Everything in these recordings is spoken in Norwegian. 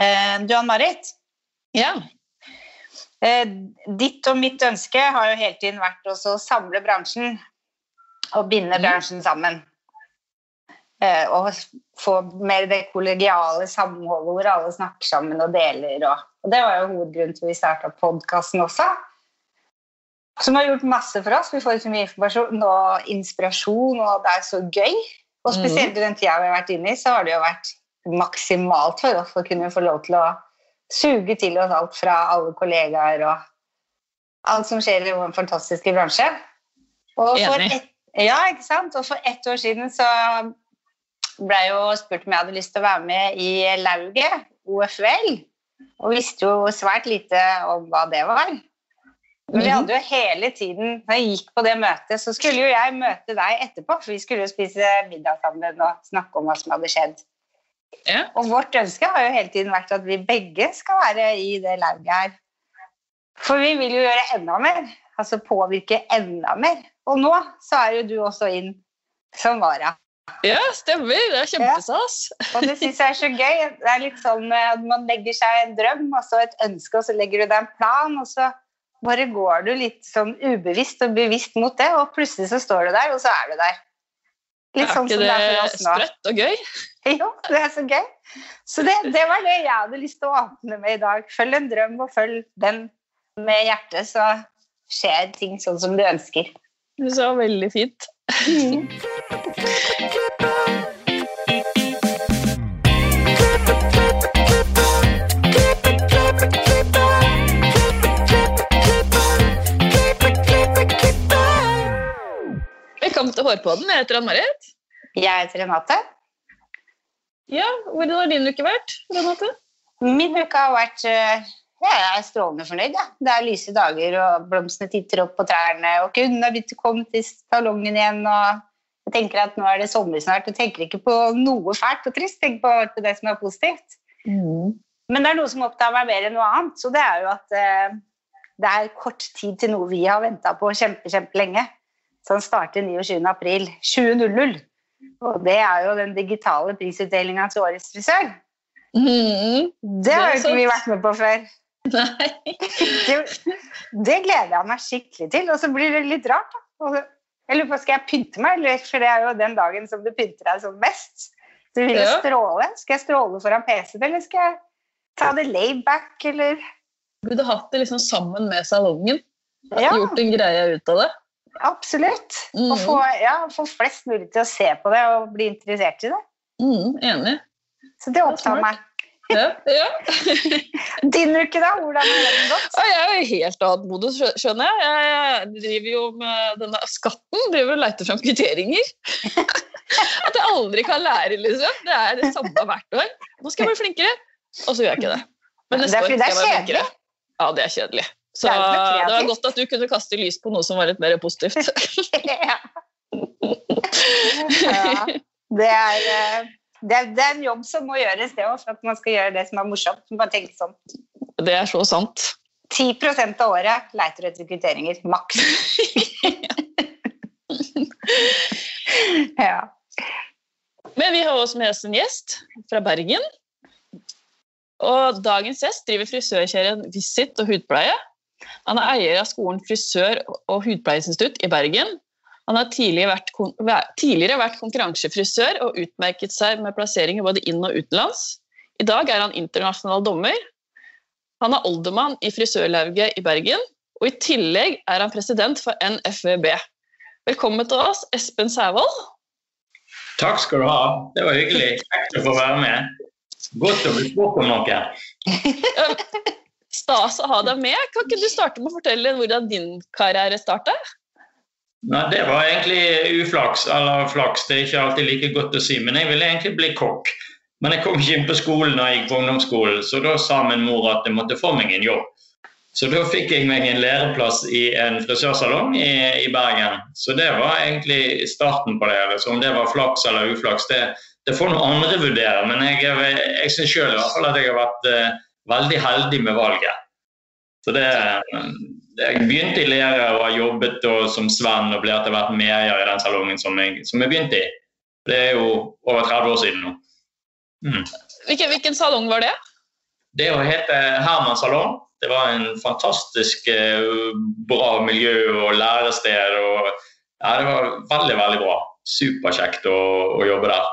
Eh, du Ann-Marit, Ja. eh, ditt og mitt ønske har jo hele tiden vært å samle bransjen og binde Mm. bransjen sammen. Eh, og få mer det kollegiale samholdet hvor alle snakker sammen og deler. Og, og det var jo hovedgrunnen til at vi starta podkasten også. Som har gjort masse for oss. Vi får så mye informasjon og inspirasjon, og det er så gøy. Og spesielt i den tida vi har vært inne i, så har det jo vært maksimalt for oss å kunne få lov til å suge til oss alt fra alle kollegaer og alt som skjer i vår fantastiske bransje. Og for Enig. ett ja, ikke sant? Og for ett år siden så ble jeg jo spurt om jeg hadde lyst til å være med i lauget, OFL, og visste jo svært lite om hva det var. Men vi Mhm. hadde jo hele tiden, når jeg gikk på det møtet, så skulle jo jeg møte deg etterpå, for vi skulle jo spise middag sammen og snakke om hva som hadde skjedd. Ja. Og vårt ønske har jo hele tiden vært at vi begge skal være i det lauget her. For vi vil jo gjøre enda mer, altså påvirke enda mer. Og nå så er jo du også inn som vara. ja, stemmer. Det er kjempestas. Og det syns jeg er så gøy. Det er litt sånn eh, at man legger seg en drøm og så et ønske, og så legger du deg en plan, og så bare går du litt sånn ubevisst og bevisst mot det, og plutselig så står du der, og så er du der. Litt er sånn ikke som det er for oss nå. sprøtt og gøy? Jo, det er så gøy. Så det, det var det jeg hadde lyst til å åpne med i dag. Følg en drøm, og følg den med hjertet, så skjer ting sånn som du ønsker. Det var veldig fint. Velkommen til Hårpåden. Jeg heter Ann-Marit. Jeg heter Renate. Ja, hvordan har din uke vært? Renate? Min uke har vært ja, Jeg er strålende fornøyd. Ja. Det er lyse dager, og blomstene titter opp på trærne. Og kunden har begynt å komme til salongen igjen. og jeg tenker at Nå er det sommer snart. Jeg tenker ikke på noe fælt og trist. tenk på, på det som er positivt. Men det er noe som opptar meg mer enn noe annet. Så det er jo at eh, det er kort tid til noe vi har venta på kjempe, kjempelenge. Som starter 29. april Og det er jo den digitale prisutdelinga til Årets frisør. Mm, Det har Det jo ikke vi vært med på før. Nei. Det, det gleder jeg meg skikkelig til. Og så blir det litt rart. da. Jeg lurer på, Skal jeg pynte meg, eller? for det er jo den dagen som du pynter deg som mest. Du vil Ja. stråle. Skal jeg stråle foran PC-en, eller skal jeg ta det layback, back, eller? Burde hatt det liksom sammen med salongen. Ja, Gjort en greie ut av det. Absolutt. Mm. Og få, ja, få flest mulig til å se på det og bli interessert i det. Mm, enig. Så det opptar meg. Ja, ja. Din uke, da? Hvordan har den gått? Jeg er jo helt annet modus, skjønner jeg. Jeg driver jo med denne skatten, driver og leter fram kvitteringer. At jeg aldri kan lære, liksom. Det er det samme hvert år. Nå skal jeg bli flinkere, og så gjør jeg ikke det. Men Det neste år skal det jeg være flinkere. Ja, det er kjedelig. Så Det var godt at du kunne kaste lys på noe som var litt mer positivt. ja. ja. Det er, eh, det, er, det er en jobb som må gjøres, det òg, for at man skal gjøre det som er morsomt. Bare tenke sånn. Det er så sant. 10% av året leiter etter kvitteringer. Maks. ja. Men vi har også med oss en gjest fra Bergen. Og dagens gjest driver frisørkjeden Visit og hudpleie. Han er eier av skolen Frisør- og hudpleieinstitutt i Bergen. Han har tidligere vært, tidligere vært konkurransefrisør og utmerket seg med plasseringer både inn- og utenlands. I dag er han internasjonal dommer. Han er oldermann i Frisørlauget i Bergen, og i tillegg er han president for NFVB. Velkommen til oss, Espen Sævold. Takk skal du ha. Det var hyggelig. Kjekt å få være med. Godt å bli spurt om noe. Stas å ha deg med. Kan ikke du starte med å fortelle hvordan din karriere starta? Nei, det var egentlig uflaks, eller flaks. Det er ikke alltid like godt å si. Men jeg ville egentlig bli kokk. Men jeg kom ikke inn på skolen da jeg gikk på ungdomsskolen, så da sa min mor at jeg måtte få meg en jobb. Så da fikk jeg meg en læreplass i en frisørsalong i, i Bergen. Så det var egentlig starten på det. hele. så om det var flaks eller uflaks, det, det får noen andre vurdere. Men jeg, jeg, syns sjøl at jeg har vært eh, veldig heldig med valget. Så det, jeg begynte i lære og har jobbet som Sven og ble etter hvert medeier i den salongen som jeg, som jeg begynte i. Det er jo over 30 år siden nå. Mm. Hvilken, hvilken salong var det? Det å hete Herman salong, det var en fantastisk eh, bra miljø og lærested. og ja, Det var veldig, veldig bra. Superkjekt å, å jobbe der.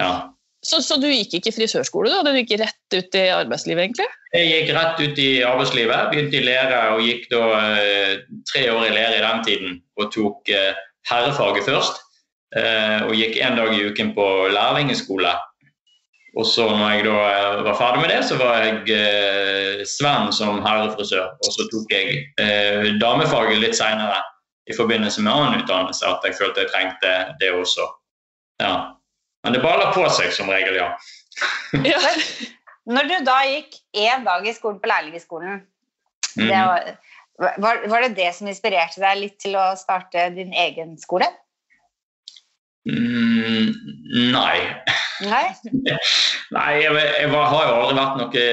Ja. Så, så, du gikk ikke frisørskole, da? Du gikk rett ut i arbeidslivet, egentlig? Jeg gikk rett ut i arbeidslivet. Begynte i lære og gikk da eh, tre år i lære i den tiden. Og tok eh, herrefaget først. Eh, og gikk én dag i uken på lærlingeskole. Og så når jeg da eh, var ferdig med det, så var jeg eh, Sven som herrefrisør. Og så tok jeg eh, damefaget litt seinere i forbindelse med annen utdannelse, at jeg følte jeg trengte det også. Ja. Men det baller på seg som regel, ja. Ja. Når du da gikk én dag i skolen på lærlingskolen, mm. det var, var, var det det som inspirerte deg litt til å starte din egen skole? Mm, nei. Nei? Nei, jeg, jeg var, har jo aldri vært noe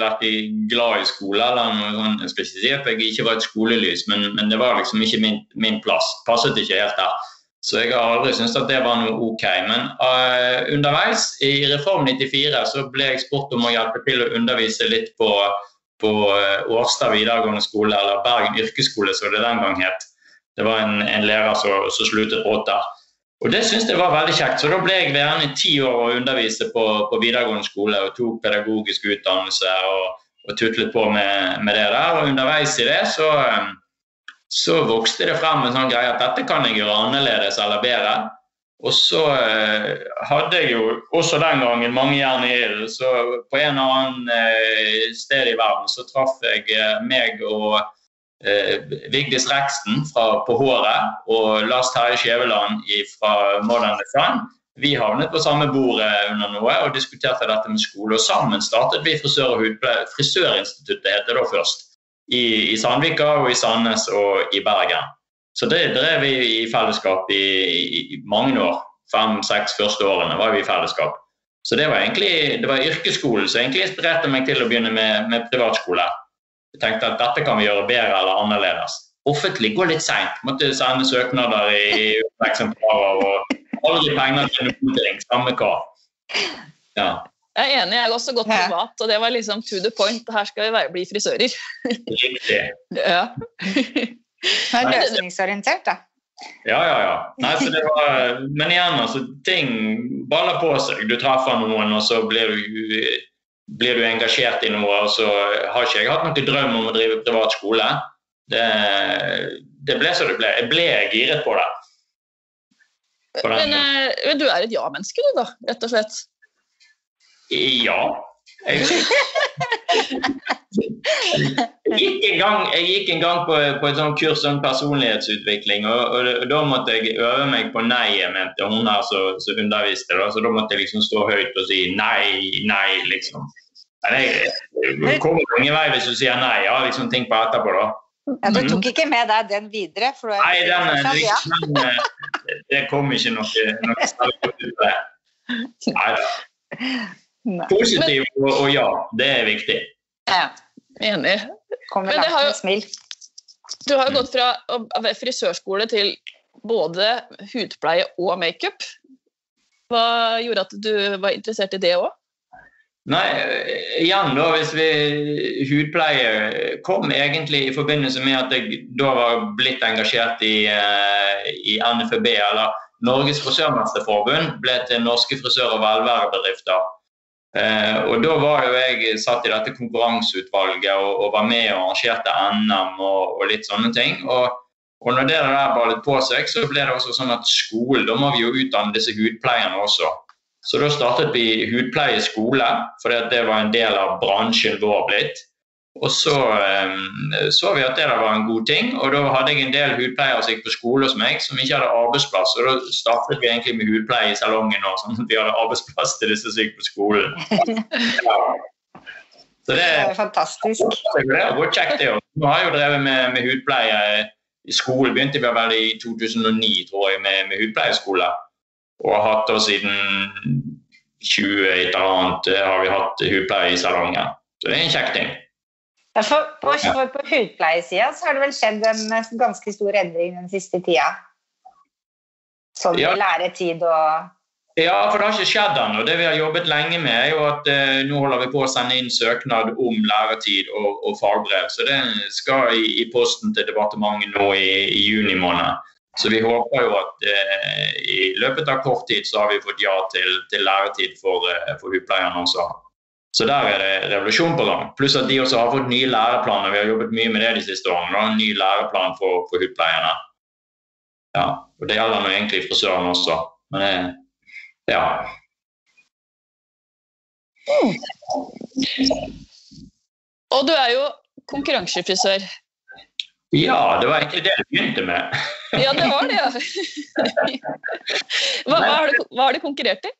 vært i glad i skole. eller noe. Jeg ikke jeg ikke var et skolelys, men, men det var liksom ikke min, min plass. Passet ikke helt der. Så jeg har aldri syntes at det var noe ok. Men uh, underveis, i Reform 94, så ble jeg spurt om å hjelpe til å undervise litt på, på uh, Årstad videregående skole, eller Bergen yrkesskole, som det den gang het. Det var en, en lærer som, som sluttet brått der. Og Det syntes jeg var veldig kjekt, så da ble jeg værende i ti år å undervise på, på videregående skole og tok pedagogisk utdannelse og, og tutlet på med, med, det der. Og underveis i det så, um, så vokste det frem en sånn greie at dette kan jeg gjøre annerledes eller bedre. Og så uh, hadde jeg jo også den gangen mange jern i ilden, så på en eller annen uh, sted i verden så traff jeg uh, meg og eh, Vigdis Reksten fra På håret og Lars Terje Skjæveland fra Modern Design. Vi havnet på samme bord eh, under noe og diskuterte dette med skole. og Sammen startet vi Frisør- og hudpleie. Frisørinstituttet het det da først. I, I Sandvika og i Sandnes og i Bergen. Så det drev vi i fellesskap i, i, i mange år. Fem-seks første årene var vi i fellesskap. Så det var egentlig det var yrkesskolen som egentlig inspirerte meg til å begynne med, med privatskole. Jeg tenkte at dette kan vi gjøre bedre eller annerledes. Offentlig går litt seint. Måtte sende søknader i eksemplarer og aldri penger til noen ting. Samme hva. Ja. Jeg er enig, jeg har også gått Ja. privat, og det var liksom to the point. Her skal vi være, bli frisører. Riktig. Ja. Det er løsningsorientert, da. Ja, ja, ja. Nei, så det var, men igjen, altså, ting baller på seg. Du treffer noen, og så blir du, blir du engasjert i noe. Og så har ikke jeg hatt noen drøm om å drive privat skole. Det, det ble som det ble. Jeg ble giret på det. På men, Men eh, du er et ja-menneske, du, da, rett og slett. Ja. Jeg, jeg, gikk en gang, jeg gikk en gang på, på et sånt kurs om personlighetsutvikling, og, og, og da måtte jeg øve meg på nei-et, mente hun her som underviste. Da, så da måtte jeg liksom stå høyt og si nei, nei, liksom. Men jeg, jeg kommer ingen vei hvis du sier nei. Jeg har liksom ting på etterpå, da. Ja, du tok ikke med deg den videre? Er Nei, den, fortsatt, ja. den, eh, det kom ikke noe, noe særlig ut av det. Nei da. Nei. Positiv og, og ja, det er viktig. Ja. Enig. Kommer Men det langt har med jo- smil. Du har jo gått fra frisørskole til både hudpleie og makeup. Hva gjorde at du var interessert i det òg? Nei, igjen da, hvis vi Hudpleie kom egentlig i forbindelse med at jeg da var blitt engasjert i, eh, i NFB, eller Norges frisørmesterforbund, ble til Norske frisør- og velværebedrifter. Eh, og da var jo jeg satt i dette konkurranseutvalget og, og var med og arrangerte NM og, og litt sånne ting. Og, og når det der ballet på seg, så ble det også sånn at skolen, da må vi jo utdanne disse hudpleierne også. Så da startet vi hudpleie skole, for det var en del av bransjen vår blitt. Og så eh, så vi at det var en god ting, og da hadde jeg en del hudpleiere som gikk på skole hos meg, som ikke hadde arbeidsplass. Og da startet vi egentlig med hudpleie i salongen, og sånn at vi hadde arbeidsplass til disse som gikk på skolen. Ja. Så det, Det er fantastisk. det var kjekt, det òg. Nå har jo drevet med, med hudpleie i skolen. Begynte vi vel i 2009, tror jeg, med, med hudpleieskole. Og har hatt det siden 20 et eller annet eh, har vi hatt hudpleie i salongen. Så det er en kjekk ting. Ja, For på, for på hudpleiesida så har det vel skjedd en ganske stor endring den siste tida? Sånn Ja. læretid og Ja, for det har ikke skjedd ennå. Det vi har jobbet lenge med, er jo at eh, nå holder vi på å sende inn søknad om læretid og, og fagbrev. Så det skal i, i posten til departementet nå i, i, juni måned. Så vi håper jo at eh, i løpet av kort tid så har vi fått ja til, til læretid for, eh, for hudpleierne også. Så der er det revolusjon på gang. Pluss at de også har fått nye læreplaner. Vi har jobbet mye med det de siste årene. Da. En ny læreplan for, for hudpleierne. Ja, og det gjelder nå egentlig frisøren også. Men det ja. Mm. Og du er jo konkurransefrisør. Ja, det var egentlig det du begynte med. ja, det var det, ja. Hva, hva, har, du, hva har, du, konkurrert i?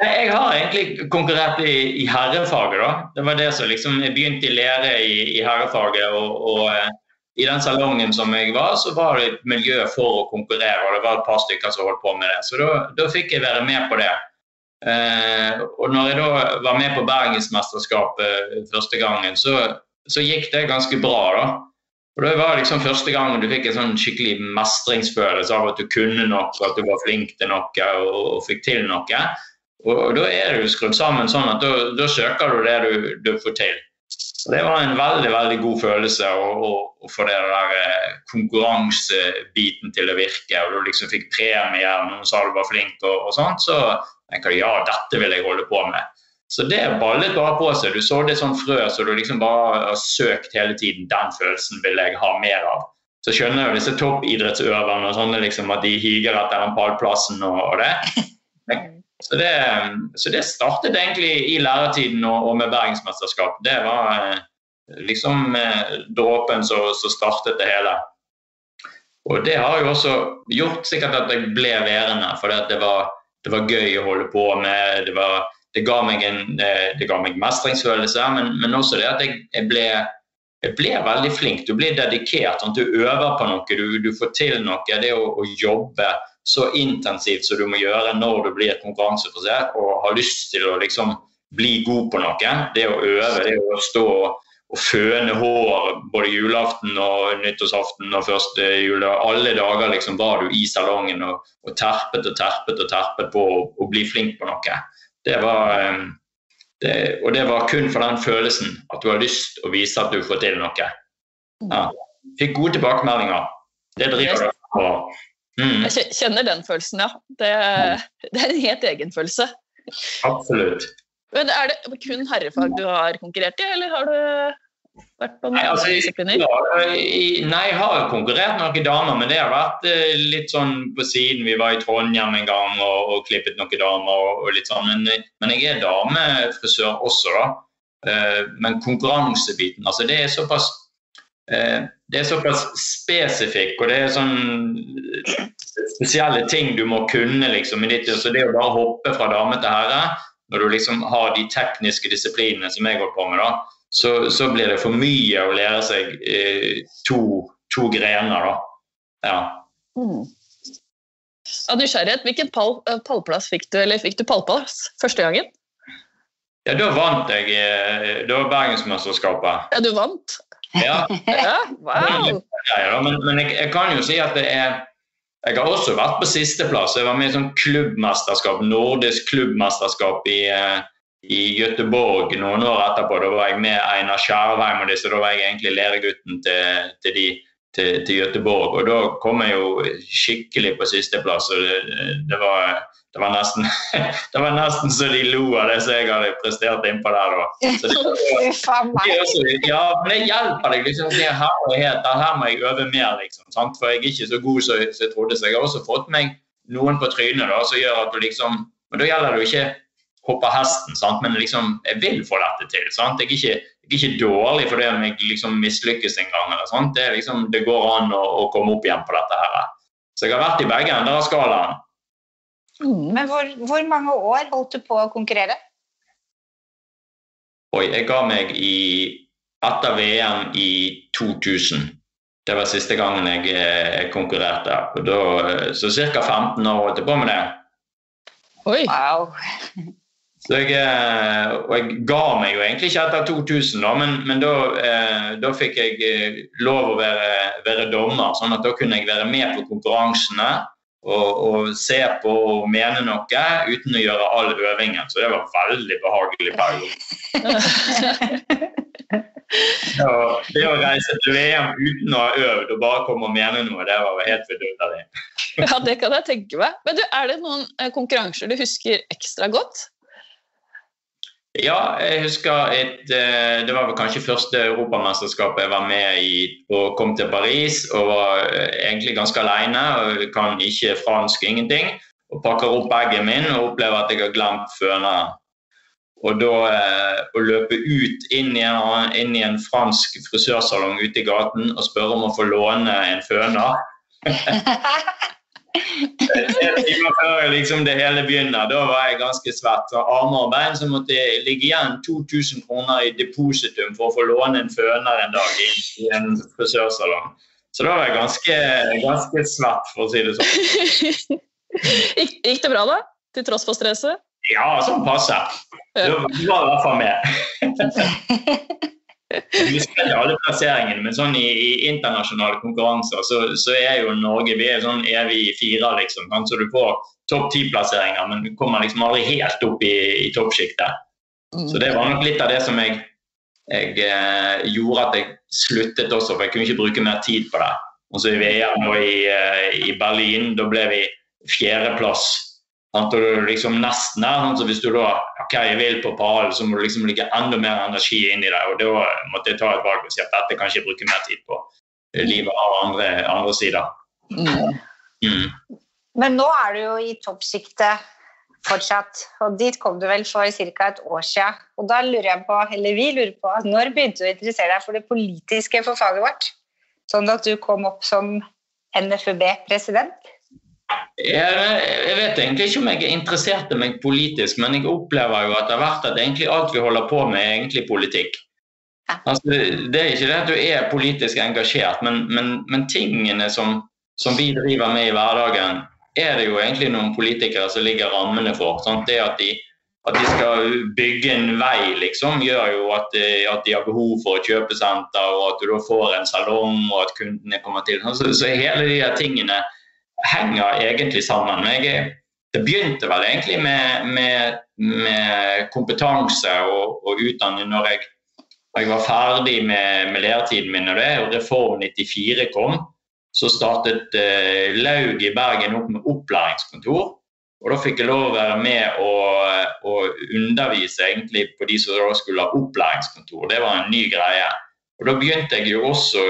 Jeg har egentlig konkurrert i, i, herrefaget. da. Det var det som liksom, Jeg begynte i lære i, i herrefaget. og, og eh, i den salongen som jeg var, så var det et miljø for å konkurrere. og Det var et par stykker som holdt på med det. Så da, fikk jeg være med på det. Eh, og når jeg da var med på Bergensmesterskapet første gangen, så, så, gikk det ganske bra. da. Og Det var liksom første gang du fikk en sånn skikkelig mestringsfølelse av at du kunne noe, at du var flink til noe og, og fikk til noe. Og, og Da er du skrudd sammen sånn at da, søker du det du, du får til. Så Det var en veldig veldig god følelse å, få det der eh, konkurransebiten til å virke. og Du liksom fikk premie, noen sa du var flink og, og sånt. Så tenker du ja, dette vil jeg holde på med. Så det ballet bare på seg. Du så det som frø så du liksom bare har søkt hele tiden. Den følelsen vil jeg ha mer av. Så skjønner jo disse toppidrettsøverne og sånne liksom at de higer etter den pallplassen og, og det. Så det, så det, startet egentlig i læretiden og, og med bergensmesterskap. Det var eh, liksom eh, dråpen som startet det hele. Og det har jo også gjort sikkert at jeg ble værende, for det var, det var gøy å holde på med. Det, var, det, ga, meg en, eh, det ga meg mestringsfølelse, men, men, også det at jeg, jeg, ble, jeg, ble, veldig flink. Du blir dedikert. Sånn, du øver på noe, du, du får til noe. Det å, å jobbe så intensivt som du må gjøre når du blir et konkurranseforsett og har lyst til å liksom bli god på noe. Det å øve, det å stå og føne hår både julaften og nyttårsaften og første jule. Alle dager liksom var du i salongen og, og terpet og terpet og terpet på å bli flink på noe. Det var, ehm, det, og det var kun for den følelsen at du har lyst å vise at du får til noe. Ja. Fikk gode tilbakemeldinger. Det driver du på. Mm. Jeg kjenner den følelsen, ja. Det, det, er en helt egen følelse. Absolutt. Men Er det kun herrefag du har konkurrert i, eller har du vært på noen nei, altså, disipliner? nei, jeg har konkurrert med noen damer, men det har vært eh, litt sånn på siden. Vi var i Trondheim en gang og, og klippet noen damer og, og litt sånn. Men, men, jeg er damefrisør også, da. Eh, men konkurransebiten, altså det er såpass Eh, det er såpass spesifikk, og det er sånn spesielle ting du må kunne. liksom så Det å bare hoppe fra dame til herre, når du liksom har de tekniske disiplinene som jeg holder på med, da, så, så, blir det for mye å lære seg eh, to, to, grener. da. Ja. Mm. Av nysgjerrighet, hvilken pall, eh, pallplass fikk du, eller fikk du pallplass første gangen? Ja, Da vant jeg. Eh, det var Bergensmesterskapet. Ja, du vant? Ja. ja wow. Ja, men, men jeg, jeg, kan jo si at det er Jeg har også vært på sisteplass. Jeg var med i sånn klubbmesterskap, nordisk klubbmesterskap i, eh, i Göteborg noen år etterpå. Da var jeg med Einar Skjærheim og disse. Da var jeg egentlig læregutten til, til de til, til Göteborg. Og da kom jeg jo skikkelig på sisteplass. og det, det var det var nesten, det var nesten så de lo av det som jeg hadde prestert innpå der. Da. Så det, det, ja, men det hjelper deg. liksom, det herlighet, Her må jeg øve mer, liksom. Sant? For jeg er ikke så god som jeg trodde. Så jeg har også fått meg noen på trynet da, som gjør at du liksom Men da gjelder det jo ikke hoppe hesten, sant? men liksom, jeg vil få dette til. sant? Jeg er ikke, jeg er ikke dårlig fordi om jeg liksom mislykkes en gang. eller sånt. Det, liksom, det går an å, å, komme opp igjen på dette her. Så jeg har vært i begge ender av skalaen. Mm. Men hvor, hvor, mange år holdt du på å konkurrere? Oi, jeg ga meg i etter VM i 2000. Det var siste gangen jeg, jeg eh, konkurrerte. Og da, så ca. 15 år holdt jeg på med det. Oi. Wow. Så jeg, eh, og jeg ga meg jo egentlig ikke etter 2000, da, men, men da, eh, da, fikk jeg lov å være, være, dommer. sånn at da kunne jeg være med på konkurransene og, se på og mene noe uten å gjøre all øvingen. Så det var veldig behagelig periode. det å reise til VM uten å ha øvd og bare komme og mene noe, det var helt vidunderlig. ja, det kan jeg tenke meg. Men du, Er det noen eh, konkurranser du husker ekstra godt? Ja, jeg husker et eh, Det var vel kanskje første europamesterskapet jeg var med i og kom til Paris og var eh, egentlig ganske alene og kan ikke fransk, ingenting. Og pakker opp bagen min og opplever at jeg har glemt føneren. Og da eh, å løpe ut inn i, en, inn i, en, fransk frisørsalong ute i gaten og spørre om å få låne en føner En timer før liksom det hele begynner, da var jeg ganske svett. Så armer og bein så måtte jeg ligge igjen 2000 kroner i depositum for å få låne en føner en dag i, i en frisørsalong. Så da var jeg ganske, ganske svett, for å si det sånn. Gikk det bra, da? Til tross for stresset? Ja, sånn passe. Du var i hvert fall med. Husker ikke alle plasseringene, men sånn i, i internasjonale konkurranser så, så, er jo Norge vi er sånn evig fire, liksom. Så du får topp ti-plasseringer, men du kommer liksom aldri helt opp i, i toppsjiktet. Mm. Så det var nok litt av det som jeg, jeg eh, gjorde at jeg sluttet også, for jeg kunne ikke bruke mer tid på det. Og så i VM og i, i Berlin, da ble vi fjerdeplass og du liksom nesten er sånn så Hvis du da ok, jeg vil på pallen, så må du liksom ligge enda mer energi inn i det. og Da måtte jeg ta et valg og si at dette kan ikke bruke mer tid på. Livet av andre, andre sider. Mm. Mm. Men nå er du jo i toppsjiktet fortsatt, og dit kom du vel for ca. et år siden. Og da lurer jeg på, eller vi lurer på, når begynte du å interessere deg for det politiske for faget vårt? Sånn at du kom opp som NFUB-president? Jeg vet egentlig ikke om jeg er interessert i meg politisk, men jeg opplever jo at det har vært at egentlig alt vi holder på med, er egentlig politikk. Altså, det er ikke det at du er politisk engasjert, men, men, men tingene som, som, vi driver med i hverdagen, er det jo egentlig noen politikere som ligger rammene for. Sant? Det at de, at de, skal bygge en vei, liksom, gjør jo at de, at de, har behov for et kjøpesenter, og at du da får en salong, og at kundene kommer til. Så, så hele de tingene henger egentlig sammen. Jeg, det begynte vel egentlig med, med, med kompetanse og, og, utdanning når jeg, jeg var ferdig med, med læretiden min. og det, og Reform 94 kom. Så startet eh, Laug i Bergen opp med opplæringskontor. Og Da fikk jeg lov å være med og, og undervise egentlig på de som skulle ha opplæringskontor. Det var en ny greie. Og Da begynte jeg jo også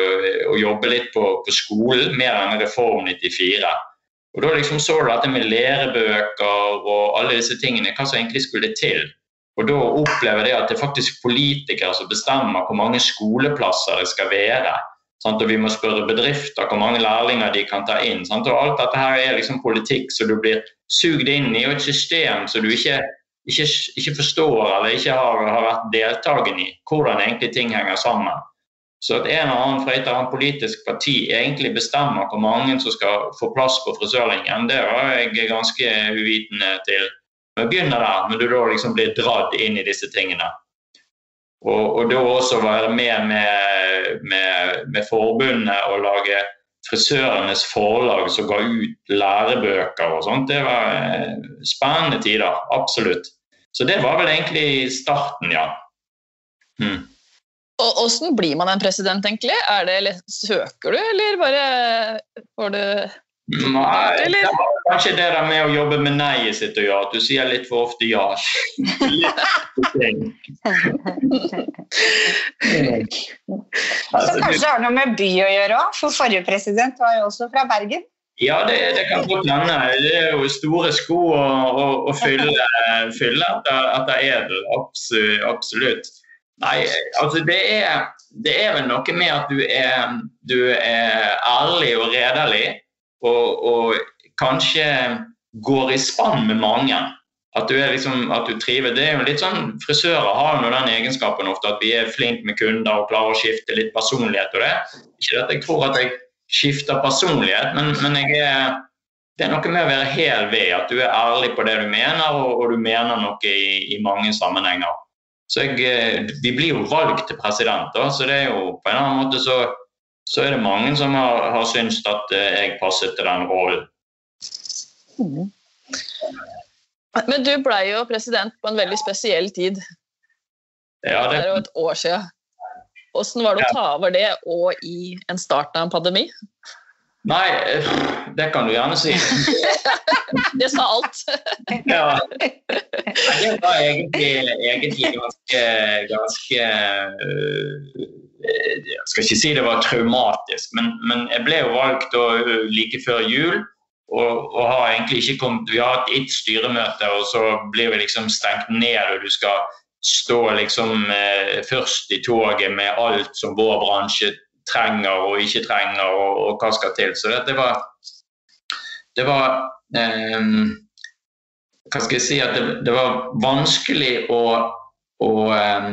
å jobbe litt på, på skolen, mer enn Reform 94. Og Da liksom så du dette med lærebøker og alle disse tingene, hva som egentlig skulle til. Og Da opplever jeg at det er faktisk politikere som bestemmer hvor mange skoleplasser det skal være. Sant? Og Vi må spørre bedrifter hvor mange lærlinger de kan ta inn. Sant? Og Alt dette her er liksom politikk så du blir sugd inn i, og et system som du ikke, ikke, ikke forstår eller ikke har, har vært deltakende i. Hvordan egentlig ting henger sammen. Så at en eller annen fra et eller annet politisk parti egentlig bestemmer hvor mange som skal få plass på frisørlinjen, det var jeg ganske uvitende til. Vi begynner der, men du da liksom blir dratt inn i disse tingene. Og, og da også være med med, med, med forbundet og lage frisørenes forlag som ga ut lærebøker og sånt. Det var eh, spennende tider, absolutt. Så det var vel egentlig starten, ja. Hmm. Og Åssen blir man en president, egentlig? Er det, eller Søker du, eller bare får du Nei, det har kanskje det der med å jobbe med nei-et sitt å gjøre. At du sier litt for ofte ja. Så kanskje det har noe med by å gjøre òg, for forrige president var jo også fra Bergen. Ja, det, det kan godt hende. Det er jo store sko å, å, å fylle, fylle etter, etter edel. Absolutt. Nei, altså det er, det er, vel noe med at du er, du er ærlig og redelig, og, og, kanskje går i spann med mange. At du, liksom, at du triver. Det er jo litt sånn, Frisører har jo den egenskapen ofte at vi er flinke med kunder og klarer å skifte litt personlighet. og det. Ikke at jeg tror at jeg skifter personlighet, men, men er, det er noe med å være hel ved. At du er ærlig på det du mener, og, og du mener noe i, i mange sammenhenger. Så jeg, eh, Vi blir jo valgt til president, da, så det er jo på en annen måte så, så er det mange som har, har syntes at eh, jeg passet til den rollen. Mm. Men du blei jo president på en veldig spesiell tid. Ja, Det det, er jo et år siden. Åssen var det å ta over det og i en start av en pandemi? Nei, eh, det kan du gjerne si. Det sa alt. Ja. Det var egentlig, egentlig ganske, ganske øh, Jeg skal ikke si det var traumatisk, men, men jeg ble jo valgt da, øh, like før jul. Og, og har egentlig ikke kommet, Vi har hatt ett styremøte, og så blir vi liksom stengt ned. og Du skal stå liksom eh, først i toget med alt som vår bransje trenger og ikke trenger, og, og hva skal til. Så det, det var, det var eh, hva skal jeg si, at det, det var vanskelig å, å, eh,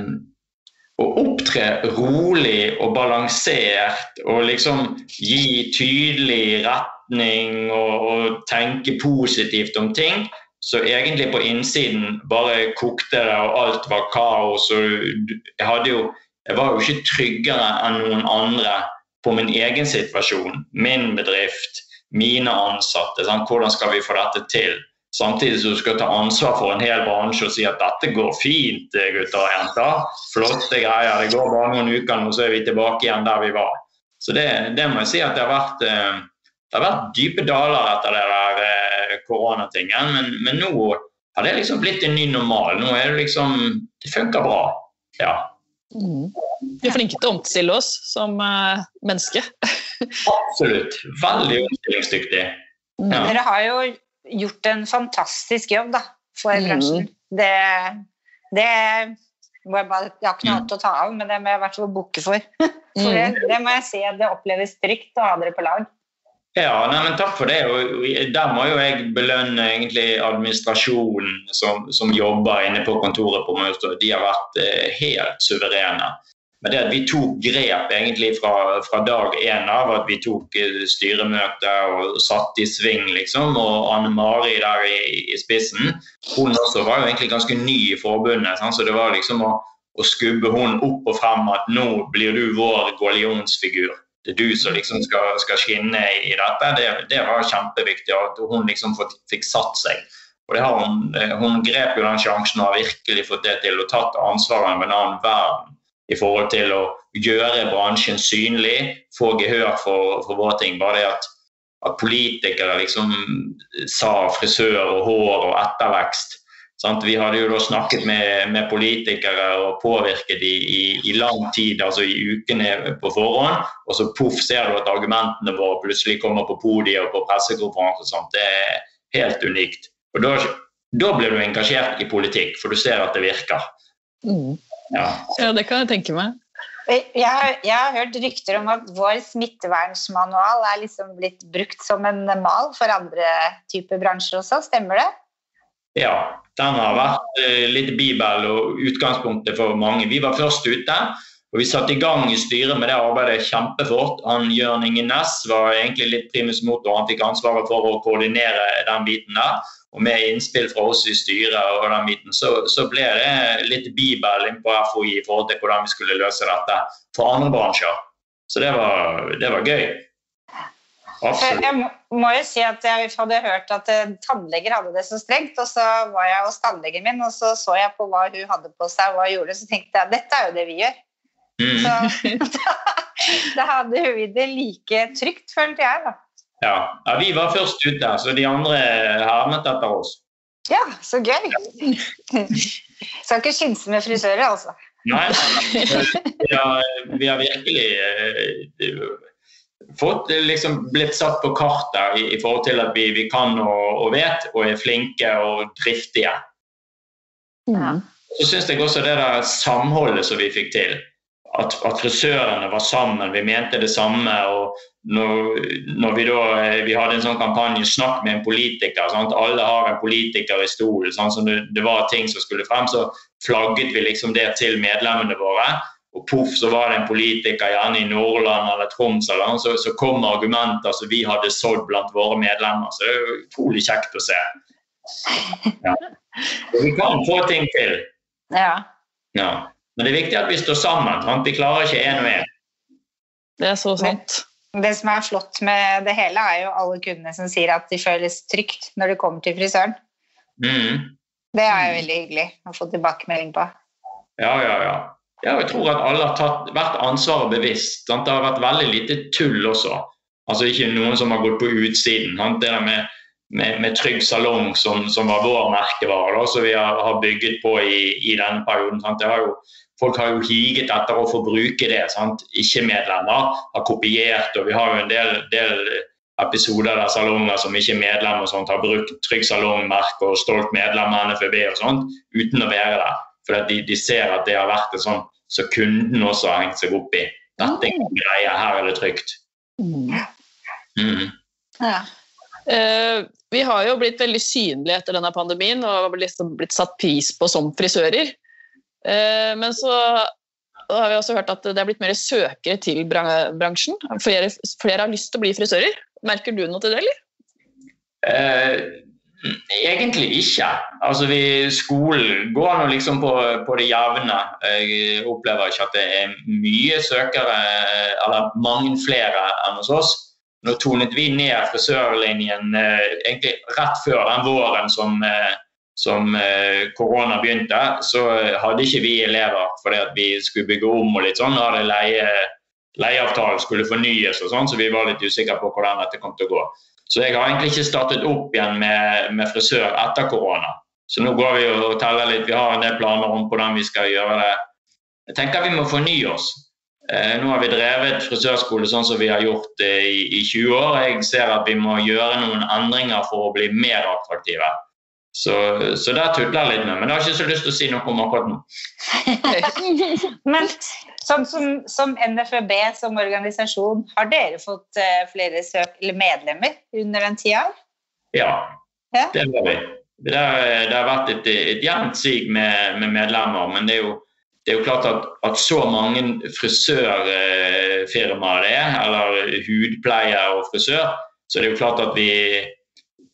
å opptre rolig og balansert og liksom gi tydelig retning og, og tenke positivt om ting. Så egentlig på innsiden bare kokte det, og alt var kaos. og jeg, hadde jo, jeg var jo ikke tryggere enn noen andre på min egen situasjon, min bedrift, mine ansatte. Sant? Hvordan skal vi få dette til? Samtidig som du skal ta ansvar for en hel bransje og si at dette går fint, gutter og jenter. Flotte greier. Det går bare noen uker, nå så er vi tilbake igjen der vi var. Så det, det må jeg si at det har vært, eh, det har vært dype daler etter det der eh, koronatingen. Men, men nå har det liksom blitt en ny normal. Nå er det liksom Det funker bra. Ja. Vi er flinke til å omstille oss som uh, menneske. Absolutt. Veldig omstillingsdyktig. Ja. Dere har jo gjort en fantastisk jobb da, for Mm. bransjen. Det, det må jeg, bare, jeg har ikke noe annet å ta av, men det må jeg i hvert fall bukke for. for det, det må jeg si at det oppleves trygt å ha dere på lag. Ja, nei, men takk for det. Og der må jo jeg belønne egentlig administrasjonen som, som jobber inne på kontoret på Møster. De har vært eh, helt suverene. Men det at vi tok grep egentlig fra, fra dag én av, at vi tok eh, styremøte og satte i sving, liksom. Og Anne Mari der i, i, spissen, hun også var jo egentlig ganske ny i forbundet. Sant? Så det var liksom å, å skubbe hun opp og frem at nå blir du vår gallionsfigur det er du som liksom skal, skal skinne i dette, det, det var kjempeviktig. At hun liksom fikk, satt seg. Og det har hun, eh, hun grep jo den sjansen og har virkelig fått det til og tatt ansvaret med en annen verden i forhold til å gjøre bransjen synlig, få gehør for, for våre ting. Bare det at, at politikere liksom sa frisør og hår og ettervekst. Sant? Vi hadde jo da snakket med, med politikere og påvirket de i, i lang tid, altså i ukene på forhånd. Og så poff, ser du at argumentene våre plutselig kommer på podiet og på pressekonferanse. og sånt. Det er helt unikt. Og da, da blir du engasjert i politikk, for du ser at det virker. Mm. Ja. Ja, det kan jeg tenke meg. Jeg har, jeg har hørt rykter om at vår smittevernsmanual er liksom blitt brukt som en mal for andre typer bransjer også. Stemmer det? Ja, den har vært eh, litt bibel og utgangspunktet for mange. Vi var først ute, og vi satte i gang i styret med det arbeidet kjempefort. Han Jørn Inge Næss var egentlig litt primus motor, han fikk ansvaret for å koordinere den biten der. Og med innspill fra oss i styret og den biten, så, så ble det litt bibel inn på FHI i forhold til hvordan vi skulle løse dette for andre bransjer. Så det var, det var gøy. Absolutt. jeg må, jo si at jeg hadde hørt at eh, tannleger hadde det så strengt, og så var jeg hos tannlegen min, og så så jeg på hva hun hadde på seg, og hva hun gjorde, så tenkte jeg dette er jo det vi gjør. Mm. Så da, da hadde vi det like trygt, følte jeg, da. Ja. ja, vi var først ute, så de andre hermet etter oss. Ja, så gøy. Skal ikke skynse med frisører, altså. Nei, vi har, vi har virkelig eh, fått liksom blitt satt på kartet i, i forhold til at vi, vi kan og, og vet og er flinke og driftige. Ja. Så syns jeg også det der samholdet som vi fikk til. At, at frisørene var sammen, vi mente det samme. og når, når vi da vi hadde en sånn kampanje 'Snakk med en politiker', sant? alle har en politiker i stolen. Så det, det var ting som skulle frem, så flagget vi liksom det til medlemmene våre. Og poff, så var det en politiker, gjerne i Nordland eller Troms, eller noe, så, så kom argumenter som vi hadde sådd blant våre medlemmer. Så det er utrolig kjekt å se. Ja. Vi kan få ting til. Ja. Ja. Men det er viktig at vi står sammen. Sant? Vi klarer ikke én og én. Det er så sant. Det som er flott med det hele, er jo alle kundene som sier at de føles trygt når de kommer til frisøren. Mm. Det er jo veldig hyggelig å få tilbakemelding på. Ja, ja, ja. Ja, jeg tror at alle har tatt, vært ansvaret bevisst. Sant? Det har vært veldig lite tull også. Altså Ikke noen som har gått på utsiden. Sant? Det der med, med, med Trygg salong, som, som, var vår merkevare, som vi har, har, bygget på i, i denne perioden. Har jo, folk har jo higet etter å få bruke det. Ikke-medlemmer har kopiert, og vi har jo en del, del episoder der salonger som ikke er medlemmer sånt, har brukt Trygg salong-merke og stolt medlem av NFB og sånt, uten å være der. For de, de, ser at det har vært en sånn så kunden også har hengt seg opp i. Dette er en greie, her er det trygt. Mm. Mm. Ja. Uh, vi har jo blitt veldig synlige etter denne pandemien og liksom blitt satt pris på som frisører. Uh, men så har vi også hørt at det er blitt mer søkere til bransjen. Flere, flere har lyst til å bli frisører. Merker du noe til det, eller? Uh, Egentlig ikke. Altså vi, skolen går nå liksom på, på, det jevne. Jeg opplever ikke at det er mye søkere, eller mange flere enn hos oss. Nå tonet vi ned frisørlinjen eh, egentlig rett før den våren som, eh, som eh, korona begynte. Så hadde ikke vi elever fordi vi skulle bygge om og litt sånn. Hadde leie, leieavtalen skulle fornyes og sånn, så vi var litt usikre på hvordan dette kom til å gå. Så jeg har egentlig ikke startet opp igjen med, med frisør etter korona. Så nå går vi og teller litt. Vi har en del planer om hvordan vi skal gjøre det. Jeg tenker vi må fornye oss. Eh, nå har vi drevet frisørskole sånn som vi har gjort i, i 20 år. Jeg ser at vi må gjøre noen endringer for å bli mer attraktive. Så, så det tutler litt med, men jeg har ikke så lyst til å si noe om akkurat nå. men som, som, som, NFB som organisasjon, har dere fått uh, flere søk, eller medlemmer under den tida? Ja, ja, det har vi. Det, det har vært et, et jevnt sig med, med, medlemmer, men det er jo, det er jo klart at, at så mange frisørfirmaer det er, eller hudpleier og frisør, så det er jo klart at vi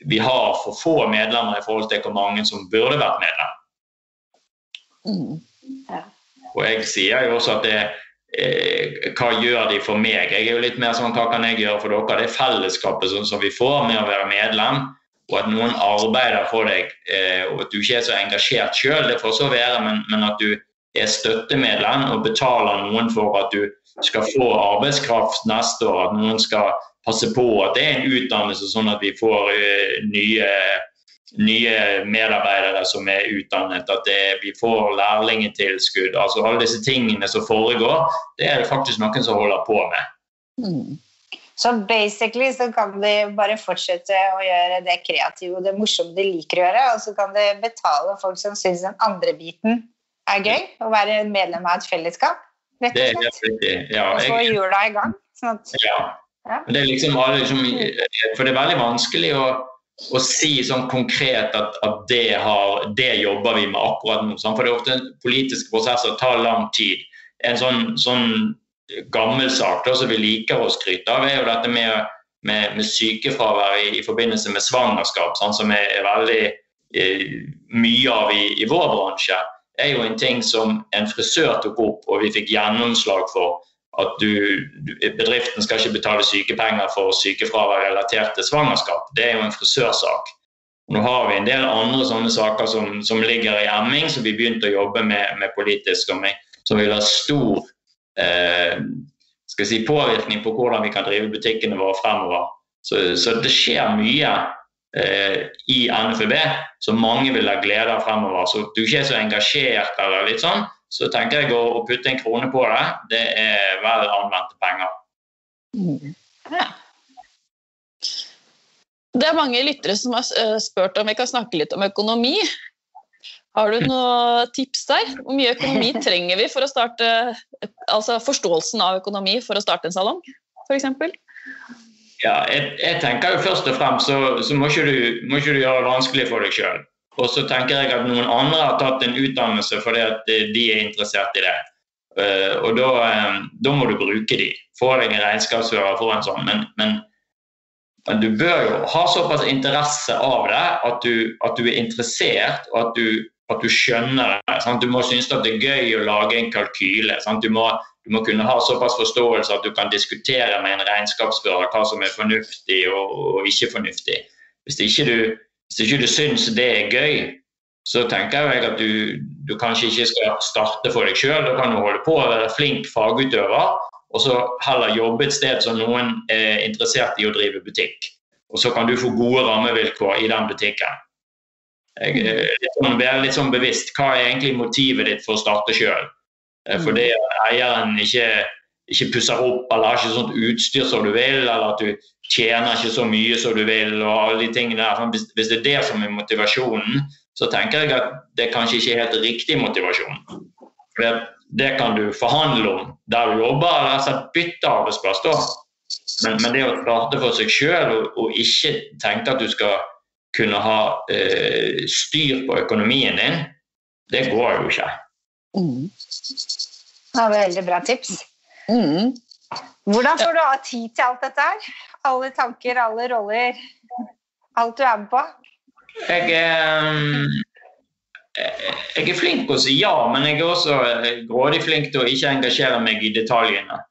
vi har for få medlemmer i forhold til hvor mange som burde vært medlem. Mm. Ja. Og jeg sier jo også at det, eh, hva gjør de for meg? Jeg er jo litt mer sånn hva kan jeg gjøre for dere? Det er fellesskapet som, som vi får med å være medlem, og at noen arbeider for deg. Eh, og at du ikke er så engasjert sjøl, det får så være, men, men, at du er støttemedlem og betaler noen for at du skal få arbeidskraft neste år, at noen skal passe på at det er en utdannelse, sånn at vi får uh, nye, nye, medarbeidere som er utdannet. At det, vi får lærlingetilskudd. altså Alle disse tingene som foregår, det er det faktisk noen som holder på med. Mm. Så basically så kan de bare fortsette å gjøre det kreative og det morsomme de liker å gjøre, og så kan de betale folk som syns den andre biten er gøy, å være medlem av et fellesskap. Rett og slett. Det er helt riktig. Ja, og så hjula i gang. Sånn at ja. Men det liksom liksom, For det er veldig vanskelig å, å si sånn konkret at, at det, har, det, jobber vi med akkurat nå. For det er ofte politiske prosesser tar lang tid. En sånn, sånn gammel sak da, som vi liker å skryte av, er jo dette med, med, med sykefravær i, i, forbindelse med svangerskap, sånn, som er, er veldig eh, mye av i, i vår bransje er jo en ting som en frisør tok opp og vi fikk gjennomslag for at du, bedriften skal ikke betale sykepenger for sykefravær relatert til svangerskap. Det er jo en frisørsak. Nå har vi en del andre sånne saker som, som ligger i emming, som vi begynte å jobbe med, med politisk, med, som vil ha stor eh, si, påvirkning på hvordan vi kan drive butikkene våre fremover. Så, så det skjer mye eh, i NFB som mange vil ha glede av fremover. Så du ikke er så engasjert eller litt sånn, så tenker jeg å, putte en krone på det, det er vel anvendte penger. Mm. Ja. Det er mange lyttere som har eh, spurt om vi kan snakke litt om økonomi. Har du noen tips der? Hvor mye økonomi trenger vi for å starte Altså forståelsen av økonomi for å starte en salong, f.eks.? Ja, jeg, jeg, tenker jo først og fremst så, så må, ikke du, må ikke du gjøre det vanskelig for deg sjøl. Og så tenker jeg at noen andre har tatt en utdannelse fordi at eh, de er interessert i det. Eh, og da, eh, da må du bruke de. Få deg en regnskapsfører, få en sånn. Men, men, du bør jo ha såpass interesse av det at du, at du er interessert, og at du at du skjønner det. Sant? Du må synes at det er gøy å lage en kalkyle. Du må, du, må, kunne ha såpass forståelse at du kan diskutere med en regnskapsfører hva som er fornuftig og, og ikke fornuftig. Hvis ikke du, hvis ikke du syns det er gøy, så tenker jeg at du, du kanskje ikke skal starte for deg sjøl. Da kan du holde på å være flink fagutøver, og så heller jobbe et sted som noen er interessert i å drive butikk. Og så kan du få gode rammevilkår i den butikken. Jeg må sånn, være litt sånn bevisst. Hva er egentlig motivet ditt for å starte sjøl? Eh, fordi eieren ikke, ikke pusser opp eller har ikke sånt utstyr som du vil, eller at du tjener ikke så mye som du vil, og alle de tingene der. Sånn, hvis, hvis det er det som er motivasjonen, så tenker jeg at det kanskje ikke er helt riktig motivasjon. Det kan du forhandle om der du jobber, eller altså bytte arbeidsplass. da. Men, men, det å starte for seg sjøl og, og, ikke tenke at du skal kunne ha eh, styr på økonomien din, det går jo ikke. Mm. Det var veldig bra tips. Mm. Hvordan får du av tid til alt dette her? Alle tanker, alle roller, alt du er med på? Jeg er, jeg er flink til å si ja, men jeg er også grådig flink til å ikke engasjere meg i detaljene.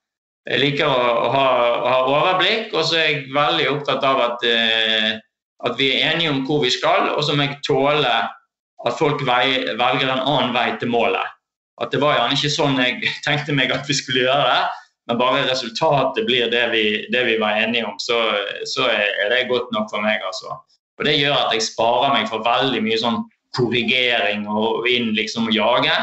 Jeg liker å ha, å ha overblikk, og så er jeg veldig opptatt av at, eh, at, vi er enige om hvor vi skal, og så må jeg tåle at folk velger en annen vei til målet. At det var gjerne ikke sånn jeg tenkte meg at vi skulle gjøre det, men bare resultatet blir det vi, det vi var enige om, så, så er det godt nok for meg. altså. Og Det gjør at jeg sparer meg for veldig mye sånn korrigering og inn liksom og jage.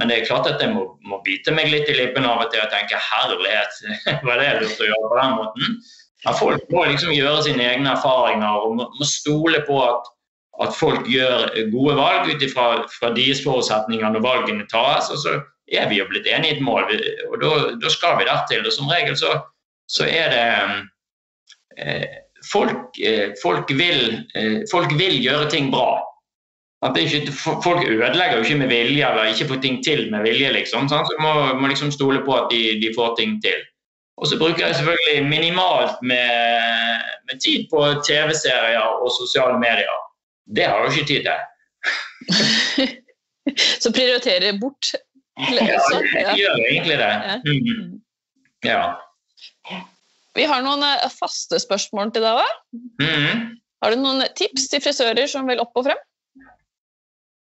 Men det er klart at jeg må, må bite meg litt i lippen av og til og tenke herlighet, var det lurt å gjøre på den måten? Men folk må liksom gjøre sine egne erfaringer og må, må stole på at, at, folk gjør gode valg ut fra deres forutsetninger når valgene tas. Og så er vi jo blitt enige i et mål, og da skal vi dertil. Og som regel så, så er det eh, folk, eh, folk, vil, eh, folk, vil, gjøre ting bra. Ikke, folk ødelegger jo ikke med vilje eller ikke får ting til med vilje. liksom? Så må, må liksom stole på at de, de, får ting til. Og så bruker jeg selvfølgelig minimalt med, med tid på TV-serier og sosiale medier. Det har jeg jo ikke tid til. så prioriterer bort? Ja, jeg gjør egentlig det. Mm. Ja. Vi har noen eh, faste spørsmål til deg òg. Mm. Har du noen tips til frisører som vil opp og frem?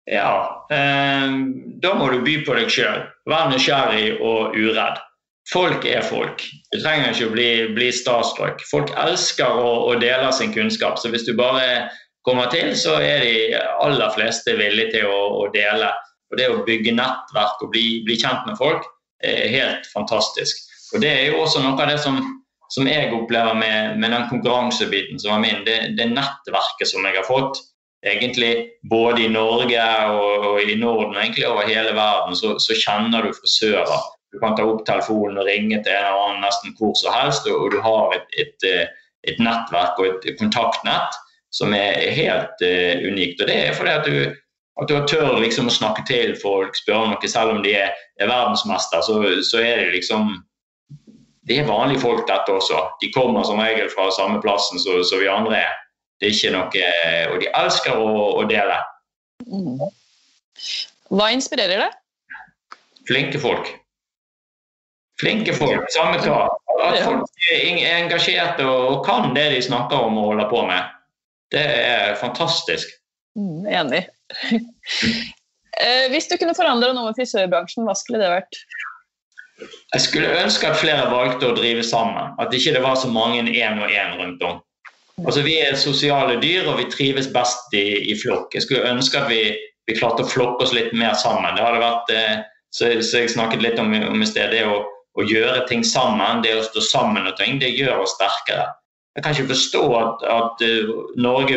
Ja, eh, da må du by på deg sjøl. Vær nysgjerrig og uredd. Folk er folk. Du trenger ikke å bli, bli starstruck. Folk elsker å, å, dele sin kunnskap, så hvis du bare kommer til, så er de aller fleste villige til å, å dele. Og Det å bygge nettverk og bli, bli kjent med folk er helt fantastisk. Og Det er jo også noe av det som som jeg opplever med, med den konkurransebiten som var min, det, det, nettverket som jeg har fått, egentlig både i Norge og, og i Norden og egentlig over hele verden, så, så, kjenner du frisører. Du kan ta opp telefonen og ringe til en eller annen nesten hvor som helst, og, du har et, et, et, nettverk og et kontaktnett som er helt uh, unikt. Og det er fordi at du, at du tør liksom å snakke til folk, spørre om noe, selv om de er, er verdensmester, så, så er det liksom det er vanlige folk, dette også. De kommer som regel fra samme plassen som, som vi andre er. Det er ikke noe, Og de elsker å, å dele. Mm. Hva inspirerer deg? Flinke folk. Flinke folk, samme hva. At folk er engasjerte og kan det de snakker om og holder på med. Det er fantastisk. Mm, enig. Eh, hvis du kunne forandre noe med frisørbransjen, hva skulle det vært? Jeg skulle ønske at flere valgte å drive sammen. At ikke det var så mange én og én rundt om. Altså, vi er sosiale dyr, og vi trives best i, i flokk. Jeg skulle ønske at vi, vi, klarte å flokke oss litt mer sammen. Det hadde vært, eh, så, så jeg snakket litt om, om i sted, det å, å, gjøre ting sammen, det å stå sammen og ting, det gjør oss sterkere. Jeg kan ikke forstå at, at uh, Norge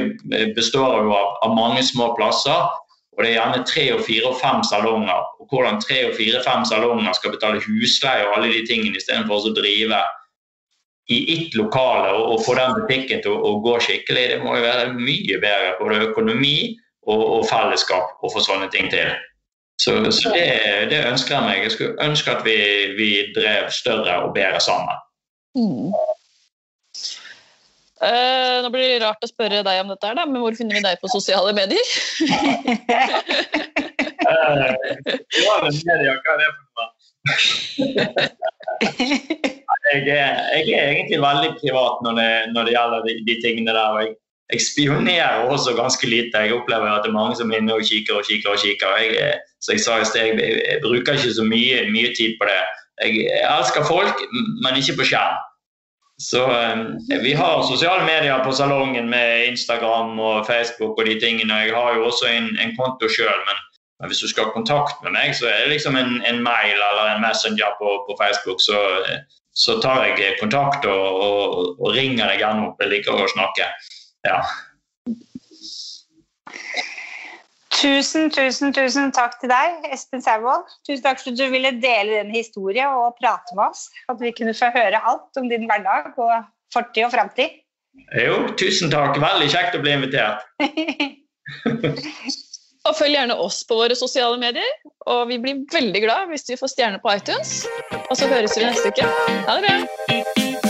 består av, av mange små plasser, og det er gjerne tre og fire og fem salonger. Og hvordan tre og fire-fem salonger skal betale husleie og alle de tingene istedenfor å drive i ett lokale og, og, få den butikken til å, å, gå skikkelig, det må jo være mye bedre. Både økonomi og, og fellesskap å få sånne ting til. Så, så det, det, ønsker jeg meg. Jeg skulle ønske at vi, vi drev større og bedre sammen. Mm. Uh, nå blir det rart å spørre deg om dette, her, da, men hvor finner vi deg på sosiale medier? Er noe? jeg, er, jeg er egentlig veldig privat når det, når det gjelder de, de, tingene der. jeg, jeg spionerer også ganske lite. Jeg opplever at det er mange som er inne og kikker og kikker. og kikker. Jeg, så jeg sa jeg, jeg, bruker ikke så mye, mye tid på det. Jeg, elsker folk, men ikke på skjerm. Så um, Vi har sosiale medier på salongen med Instagram og Facebook og de tingene. Jeg har jo også en, en konto sjøl, men men hvis du skal ha kontakt med meg, så er det liksom en, en mail eller en messenger på, på Facebook. Så, så, tar jeg kontakt og, og, og, ringer deg gjerne opp. Jeg liker å snakke. Ja. Tusen, tusen, tusen takk til deg, Espen Sauvold. Tusen takk for at du ville dele den historien og prate med oss. At vi kunne få høre alt om din hverdag og fortid og framtid. Jo, tusen takk. Veldig kjekt å bli invitert. Og følg gjerne oss på våre sosiale medier. Og vi blir veldig glad hvis vi får stjerne på iTunes. Og så høres vi neste uke. Ha det bra!